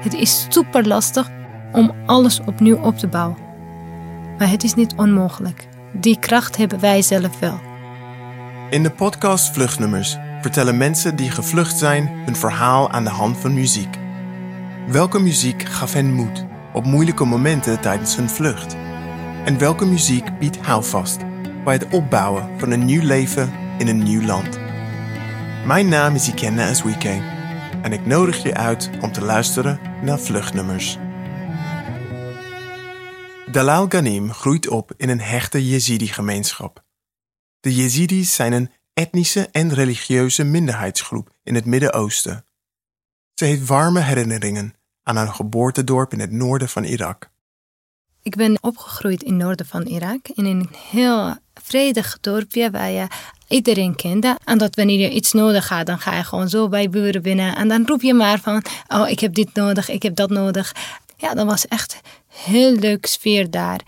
Het is super lastig om alles opnieuw op te bouwen. Maar het is niet onmogelijk. Die kracht hebben wij zelf wel. In de podcast Vluchtnummers vertellen mensen die gevlucht zijn hun verhaal aan de hand van muziek. Welke muziek gaf hen moed op moeilijke momenten tijdens hun vlucht? En welke muziek biedt houvast bij het opbouwen van een nieuw leven in een nieuw land? Mijn naam is Ikenna Azwike en ik nodig je uit om te luisteren naar Vluchtnummers. Dalal Ghanim groeit op in een hechte Jezidi-gemeenschap. De Jezidis zijn een etnische en religieuze minderheidsgroep in het Midden-Oosten. Ze heeft warme herinneringen aan haar geboortedorp in het noorden van Irak. Ik ben opgegroeid in het noorden van Irak, in een heel vredig dorpje waar je iedereen kende. En dat wanneer je iets nodig had, dan ga je gewoon zo bij buren binnen. En dan roep je maar van, oh ik heb dit nodig, ik heb dat nodig. Ja, dat was echt heel leuk sfeer daar.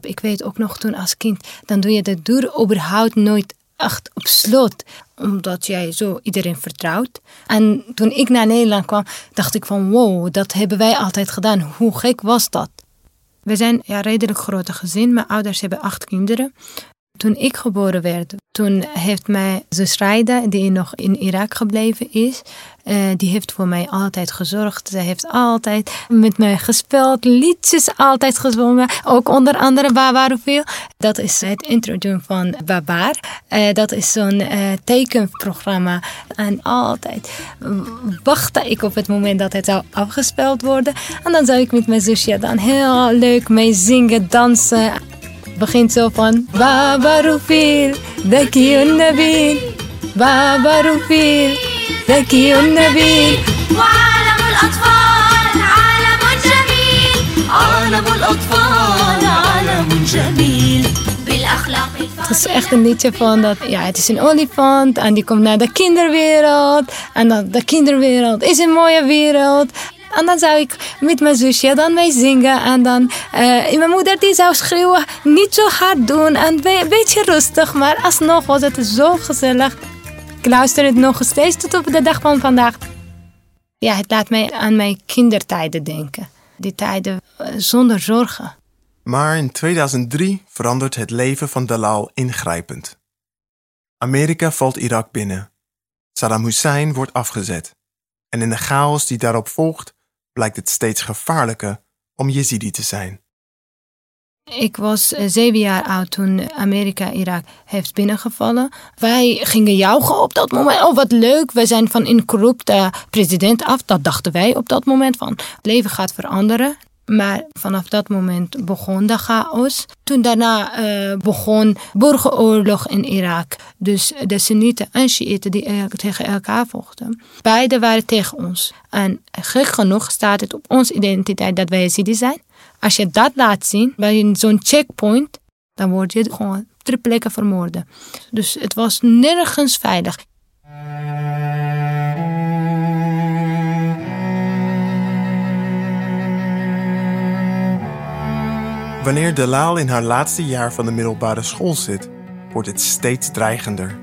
Ik weet ook nog toen als kind, dan doe je de deur überhaupt nooit echt op slot. Omdat jij zo iedereen vertrouwt. En toen ik naar Nederland kwam, dacht ik van wow, dat hebben wij altijd gedaan. Hoe gek was dat? We zijn ja, redelijk grote gezin. Mijn ouders hebben acht kinderen. Toen ik geboren werd, toen heeft mijn zus die nog in Irak gebleven is, uh, die heeft voor mij altijd gezorgd. Ze heeft altijd met mij gespeeld, liedjes altijd gezongen. Ook onder andere Babarofil. Dat is het intro van Babar. Uh, dat is zo'n uh, tekenprogramma. En altijd wachtte ik op het moment dat het zou afgespeeld worden. En dan zou ik met mijn zusje dan heel leuk mee zingen, dansen begint zo van Baba Rufil, ذكي النبيل بابا رفيل ذكي النبيل وعالم الأطفال عالم جميل عالم الأطفال عالم جميل بالأخلاق Het is echt een liedje van dat, ja, het is een olifant en die komt naar de kinderwereld. En dat de kinderwereld is een mooie wereld. En dan zou ik met mijn zusje dan mee zingen. En dan uh, mijn moeder die zou schreeuwen, niet zo hard doen. En een beetje rustig. Maar alsnog was het zo gezellig. Ik luister het nog steeds tot op de dag van vandaag. Ja, het laat mij aan mijn kindertijden denken. Die tijden uh, zonder zorgen. Maar in 2003 verandert het leven van Dalal ingrijpend. Amerika valt Irak binnen. Saddam Hussein wordt afgezet. En in de chaos die daarop volgt, blijkt het steeds gevaarlijker om Jezidi te zijn. Ik was eh, zeven jaar oud toen Amerika Irak heeft binnengevallen. Wij gingen juichen op dat moment. Oh, wat leuk. We zijn van een corrupte president af. Dat dachten wij op dat moment van. Het leven gaat veranderen. Maar vanaf dat moment begon de chaos. Toen daarna uh, begon burgeroorlog in Irak. Dus de Sunnieten en Shiiten die tegen elkaar vochten. Beide waren tegen ons. En gek genoeg staat het op onze identiteit dat wij Yazidi zijn. Als je dat laat zien bij zo'n checkpoint, dan word je gewoon ter plekke vermoorden. Dus het was nergens veilig. Wanneer Delal in haar laatste jaar van de middelbare school zit, wordt het steeds dreigender.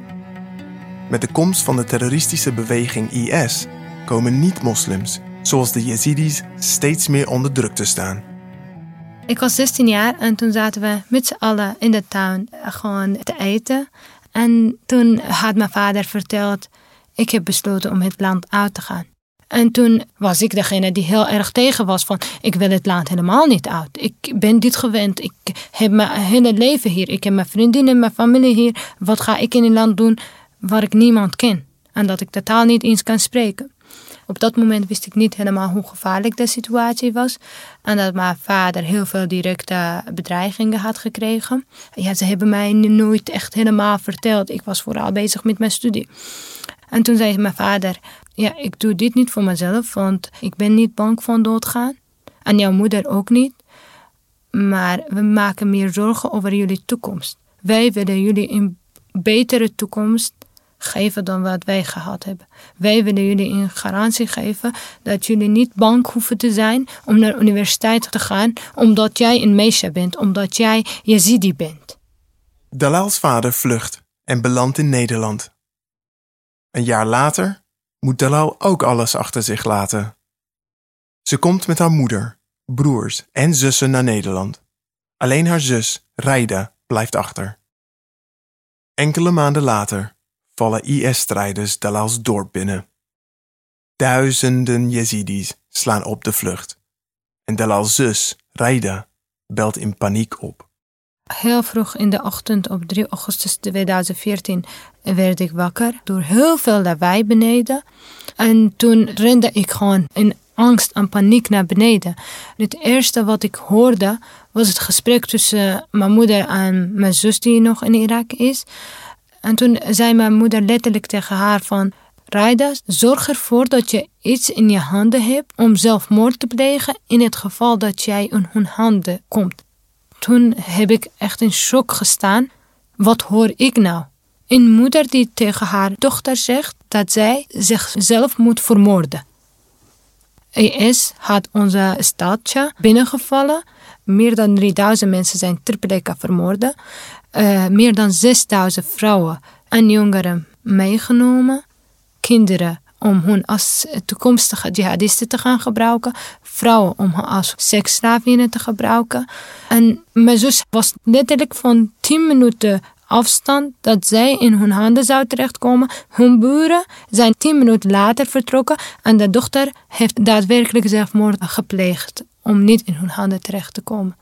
Met de komst van de terroristische beweging IS komen niet-moslims, zoals de Yazidis, steeds meer onder druk te staan. Ik was 16 jaar en toen zaten we met z'n allen in de tuin gewoon te eten. En toen had mijn vader verteld, ik heb besloten om het land uit te gaan. En toen was ik degene die heel erg tegen was van ik wil het land helemaal niet uit. Ik ben dit gewend. Ik heb mijn hele leven hier. Ik heb mijn vriendinnen, mijn familie hier. Wat ga ik in een land doen waar ik niemand ken? En dat ik totaal niet eens kan spreken. Op dat moment wist ik niet helemaal hoe gevaarlijk de situatie was. En dat mijn vader heel veel directe bedreigingen had gekregen. Ja, ze hebben mij nooit echt helemaal verteld. Ik was vooral bezig met mijn studie. En toen zei mijn vader: Ja, ik doe dit niet voor mezelf, want ik ben niet bang van doodgaan. En jouw moeder ook niet. Maar we maken meer zorgen over jullie toekomst. Wij willen jullie een betere toekomst geven dan wat wij gehad hebben. Wij willen jullie een garantie geven dat jullie niet bang hoeven te zijn om naar de universiteit te gaan omdat jij een meisje bent, omdat jij Yazidi bent. Dalal's vader vlucht en belandt in Nederland. Een jaar later moet Dalal ook alles achter zich laten. Ze komt met haar moeder, broers en zussen naar Nederland. Alleen haar zus, Raida, blijft achter. Enkele maanden later vallen IS-strijders Dalal's dorp binnen. Duizenden Yazidis slaan op de vlucht. En Dalal's zus, Raida, belt in paniek op. Heel vroeg in de ochtend op 3 augustus 2014 werd ik wakker door heel veel lawaai beneden. En toen rende ik gewoon in angst en paniek naar beneden. Het eerste wat ik hoorde was het gesprek tussen mijn moeder en mijn zus die nog in Irak is. En toen zei mijn moeder letterlijk tegen haar van... Raida, zorg ervoor dat je iets in je handen hebt om zelfmoord te plegen in het geval dat jij in hun handen komt. Toen heb ik echt in shock gestaan. Wat hoor ik nou? Een moeder die tegen haar dochter zegt dat zij zichzelf moet vermoorden. IS had onze stadje binnengevallen. Meer dan 3000 mensen zijn ter plekke vermoord. Uh, meer dan 6000 vrouwen en jongeren meegenomen. Kinderen om hun als toekomstige jihadisten te gaan gebruiken. Vrouwen om hen als seksslavinnen te gebruiken. En mijn zus was letterlijk van 10 minuten afstand dat zij in hun handen zou terechtkomen. Hun buren zijn 10 minuten later vertrokken en de dochter heeft daadwerkelijk zelfmoord gepleegd om niet in hun handen terecht te komen.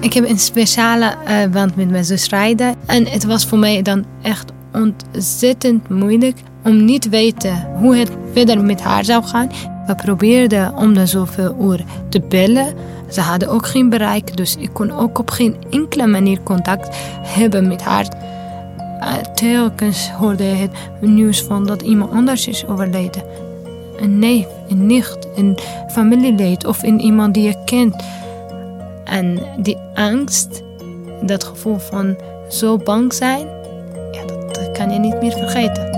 Ik heb een speciale uh, band met mijn zus Rijden en het was voor mij dan echt ontzettend moeilijk om niet te weten hoe het verder met haar zou gaan. We probeerden om de zoveel uur te bellen. Ze hadden ook geen bereik, dus ik kon ook op geen enkele manier contact hebben met haar. Uh, telkens hoorde je het nieuws van dat iemand anders is overleden. Een neef, een nicht, een familielid of in iemand die je kent. En die angst, dat gevoel van zo bang zijn, ja, dat kan je niet meer vergeten.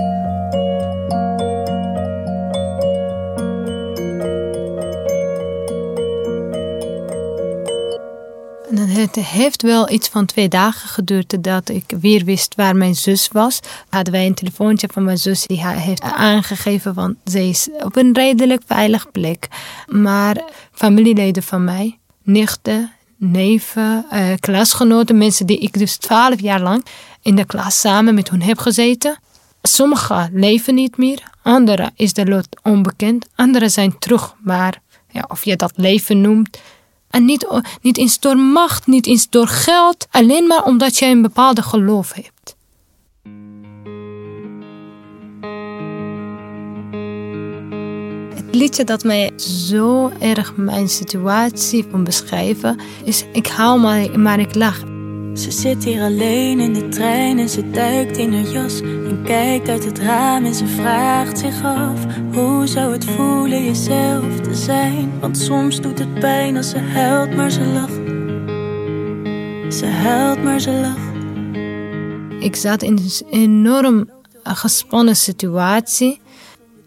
Het heeft wel iets van twee dagen geduurd dat ik weer wist waar mijn zus was. Hadden wij een telefoontje van mijn zus die heeft aangegeven van ze is op een redelijk veilig plek. Maar familieleden van mij, nichten, neven, eh, klasgenoten, mensen die ik dus twaalf jaar lang in de klas samen met hen heb gezeten. Sommigen leven niet meer, anderen is de lot onbekend, anderen zijn terug. Maar ja, of je dat leven noemt, en niet, niet eens door macht, niet eens door geld, alleen maar omdat jij een bepaalde geloof hebt. Het liedje dat mij zo erg mijn situatie van beschrijven is Ik hou maar, maar ik lach. Ze zit hier alleen in de trein en ze duikt in haar jas en kijkt uit het raam en ze vraagt zich af hoe zou het voelen jezelf te zijn? Want soms doet het pijn als ze huilt, maar ze lacht. Ze huilt, maar ze lacht. Ik zat in een enorm gespannen situatie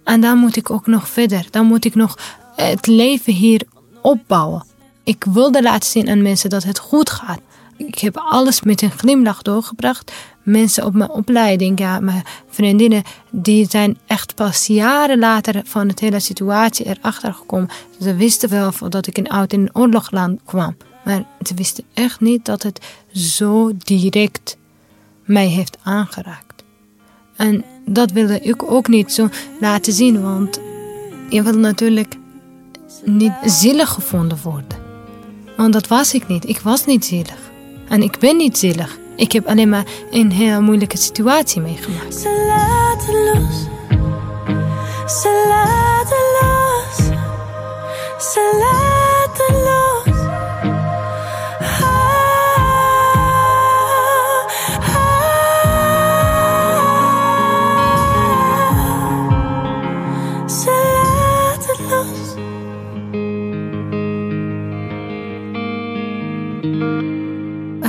en dan moet ik ook nog verder. Dan moet ik nog het leven hier opbouwen. Ik wilde laten zien aan mensen dat het goed gaat. Ik heb alles met een glimlach doorgebracht. Mensen op mijn opleiding, ja, mijn vriendinnen, die zijn echt pas jaren later van de hele situatie erachter gekomen. Ze wisten wel dat ik in oud in een oorlogland kwam. Maar ze wisten echt niet dat het zo direct mij heeft aangeraakt. En dat wilde ik ook niet zo laten zien, want je wil natuurlijk niet zielig gevonden worden. Want dat was ik niet. Ik was niet zielig. En ik ben niet zielig. Ik heb alleen maar een heel moeilijke situatie meegemaakt. Ze laten los. Ze laten los. Ze laten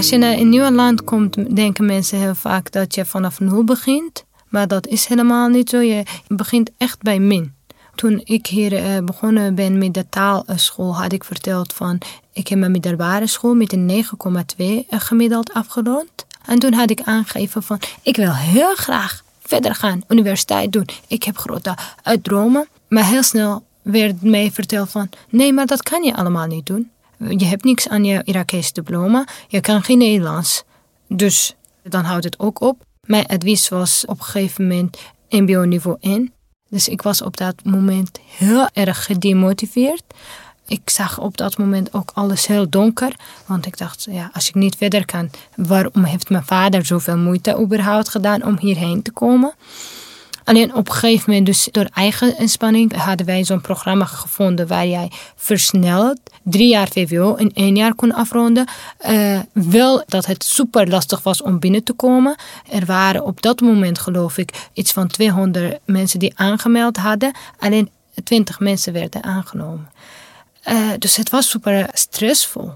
Als je naar een nieuw land komt, denken mensen heel vaak dat je vanaf nul begint. Maar dat is helemaal niet zo. Je begint echt bij min. Toen ik hier uh, begonnen ben met de taalschool, had ik verteld van... Ik heb mijn middelbare school met een 9,2 gemiddeld afgerond. En toen had ik aangegeven van... Ik wil heel graag verder gaan, universiteit doen. Ik heb grote dromen. Maar heel snel werd mij verteld van, nee, maar dat kan je allemaal niet doen. Je hebt niks aan je Irakese diploma, je kan geen Nederlands. Dus dan houdt het ook op. Mijn advies was op een gegeven moment MBO niveau 1. Dus ik was op dat moment heel erg gedemotiveerd. Ik zag op dat moment ook alles heel donker. Want ik dacht, ja, als ik niet verder kan, waarom heeft mijn vader zoveel moeite überhaupt gedaan om hierheen te komen? Alleen op een gegeven moment, dus door eigen inspanning, hadden wij zo'n programma gevonden waar jij versneld drie jaar VWO in één jaar kon afronden. Uh, wel dat het super lastig was om binnen te komen. Er waren op dat moment, geloof ik, iets van 200 mensen die aangemeld hadden. Alleen 20 mensen werden aangenomen. Uh, dus het was super stressvol.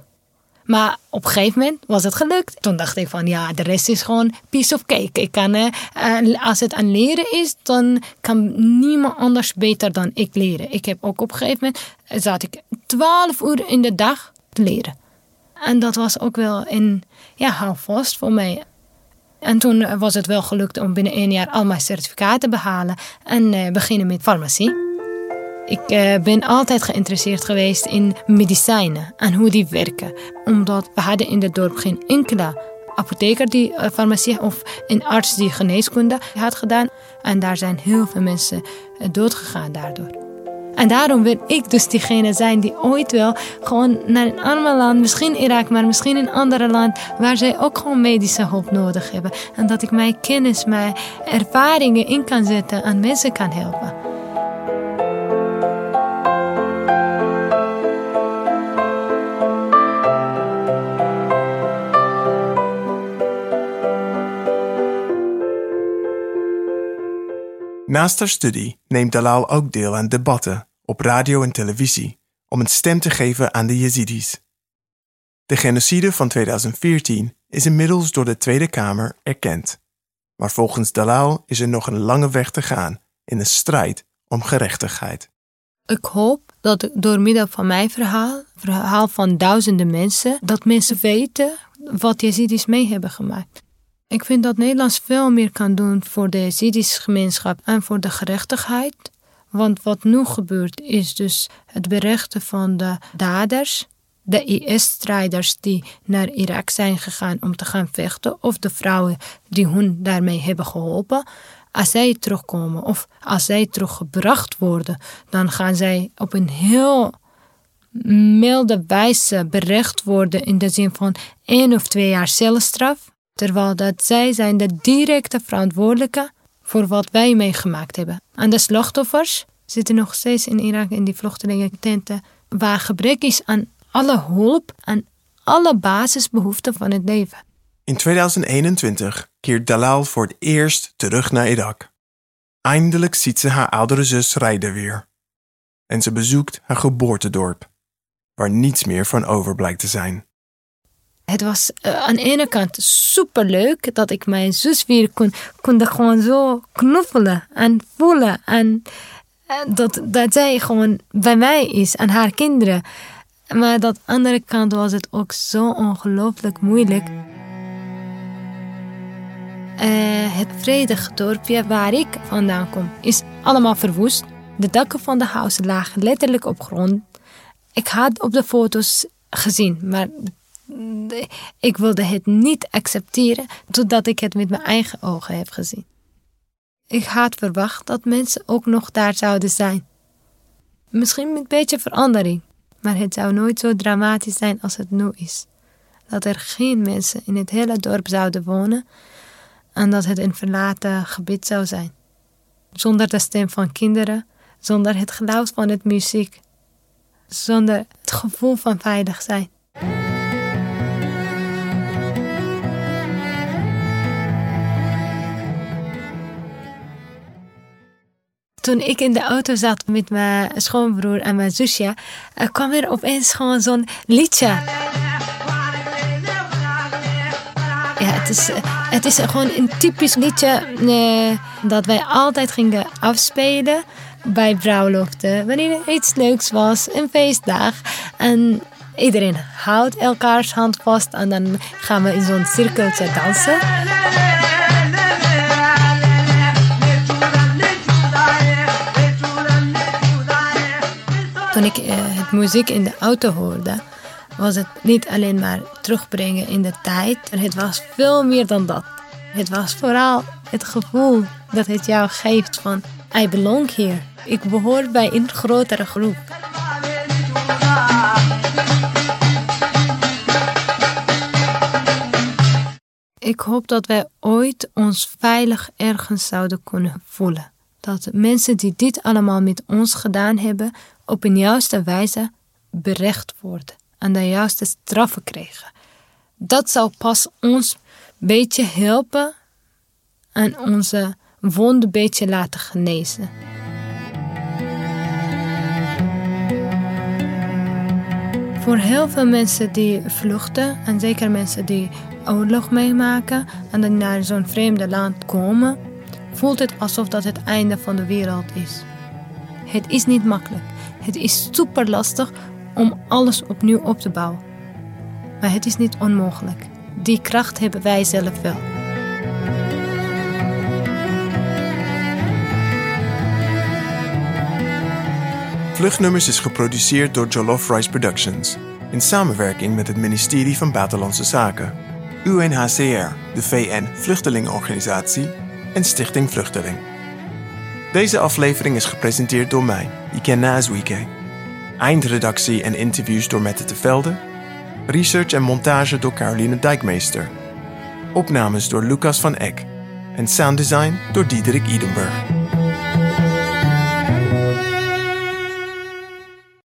Maar op een gegeven moment was het gelukt. Toen dacht ik van ja, de rest is gewoon piece of cake. Ik kan, uh, als het aan leren is, dan kan niemand anders beter dan ik leren. Ik heb ook op een gegeven moment, zat ik 12 uur in de dag te leren. En dat was ook wel een ja, houvast voor mij. En toen was het wel gelukt om binnen één jaar al mijn certificaten te behalen en uh, beginnen met farmacie. Ik uh, ben altijd geïnteresseerd geweest in medicijnen en hoe die werken. Omdat we hadden in het dorp geen enkele apotheker die uh, farmacie of een arts die geneeskunde had gedaan. En daar zijn heel veel mensen uh, doodgegaan daardoor. En daarom wil ik dus diegene zijn die ooit wel gewoon naar een ander land, misschien Irak, maar misschien een ander land, waar zij ook gewoon medische hulp nodig hebben. En dat ik mijn kennis, mijn ervaringen in kan zetten en mensen kan helpen. Naast haar studie neemt Dalal ook deel aan debatten op radio en televisie om een stem te geven aan de Yazidis. De genocide van 2014 is inmiddels door de Tweede Kamer erkend. Maar volgens Dalal is er nog een lange weg te gaan in de strijd om gerechtigheid. Ik hoop dat door middel van mijn verhaal, verhaal van duizenden mensen, dat mensen weten wat Yazidis mee hebben gemaakt. Ik vind dat Nederland veel meer kan doen voor de Yazidische gemeenschap en voor de gerechtigheid. Want wat nu gebeurt is dus het berechten van de daders, de IS-strijders die naar Irak zijn gegaan om te gaan vechten, of de vrouwen die hun daarmee hebben geholpen. Als zij terugkomen of als zij teruggebracht worden, dan gaan zij op een heel milde wijze berecht worden in de zin van één of twee jaar celstraf terwijl dat zij zijn de directe verantwoordelijke voor wat wij meegemaakt hebben. En de slachtoffers zitten nog steeds in Irak in die vluchtelingententen, waar gebrek is aan alle hulp en alle basisbehoeften van het leven. In 2021 keert Dalal voor het eerst terug naar Irak. Eindelijk ziet ze haar oudere zus rijden weer. En ze bezoekt haar geboortedorp, waar niets meer van over blijkt te zijn. Het was uh, aan de ene kant super leuk dat ik mijn zus weer kon, kon gewoon zo knuffelen en voelen. En dat, dat zij gewoon bij mij is en haar kinderen. Maar aan de andere kant was het ook zo ongelooflijk moeilijk. Uh, het vredige dorpje waar ik vandaan kom is allemaal verwoest. De dakken van de huizen lagen letterlijk op grond. Ik had op de foto's gezien, maar ik wilde het niet accepteren totdat ik het met mijn eigen ogen heb gezien. Ik had verwacht dat mensen ook nog daar zouden zijn. Misschien met een beetje verandering, maar het zou nooit zo dramatisch zijn als het nu is. Dat er geen mensen in het hele dorp zouden wonen en dat het een verlaten gebied zou zijn. Zonder de stem van kinderen, zonder het geluid van het muziek, zonder het gevoel van veilig zijn. Toen ik in de auto zat met mijn schoonbroer en mijn zusje, kwam er opeens gewoon zo'n liedje. Ja, het is, het is gewoon een typisch liedje eh, dat wij altijd gingen afspelen bij bruiloften. Wanneer er iets leuks was, een feestdag. En iedereen houdt elkaars hand vast en dan gaan we in zo'n cirkeltje dansen. Toen ik eh, het muziek in de auto hoorde, was het niet alleen maar terugbrengen in de tijd. Het was veel meer dan dat. Het was vooral het gevoel dat het jou geeft van I belong here. Ik behoor bij een grotere groep. Ik hoop dat wij ooit ons veilig ergens zouden kunnen voelen. Dat mensen die dit allemaal met ons gedaan hebben, op een juiste wijze berecht worden en de juiste straffen krijgen. Dat zou pas ons beetje helpen en onze wonden beetje laten genezen. Voor heel veel mensen die vluchten, en zeker mensen die oorlog meemaken en dan naar zo'n vreemde land komen, voelt het alsof dat het einde van de wereld is. Het is niet makkelijk. Het is super lastig om alles opnieuw op te bouwen. Maar het is niet onmogelijk. Die kracht hebben wij zelf wel. Vluchtnummers is geproduceerd door Jollof Rice Productions in samenwerking met het ministerie van Buitenlandse Zaken, UNHCR, de VN-vluchtelingenorganisatie en Stichting Vluchteling. Deze aflevering is gepresenteerd door mij, Ikenna Azwike. Eindredactie en interviews door Mette de Velde. Research en montage door Caroline Dijkmeester. Opnames door Lucas van Eck. En sounddesign door Diederik Idenburg.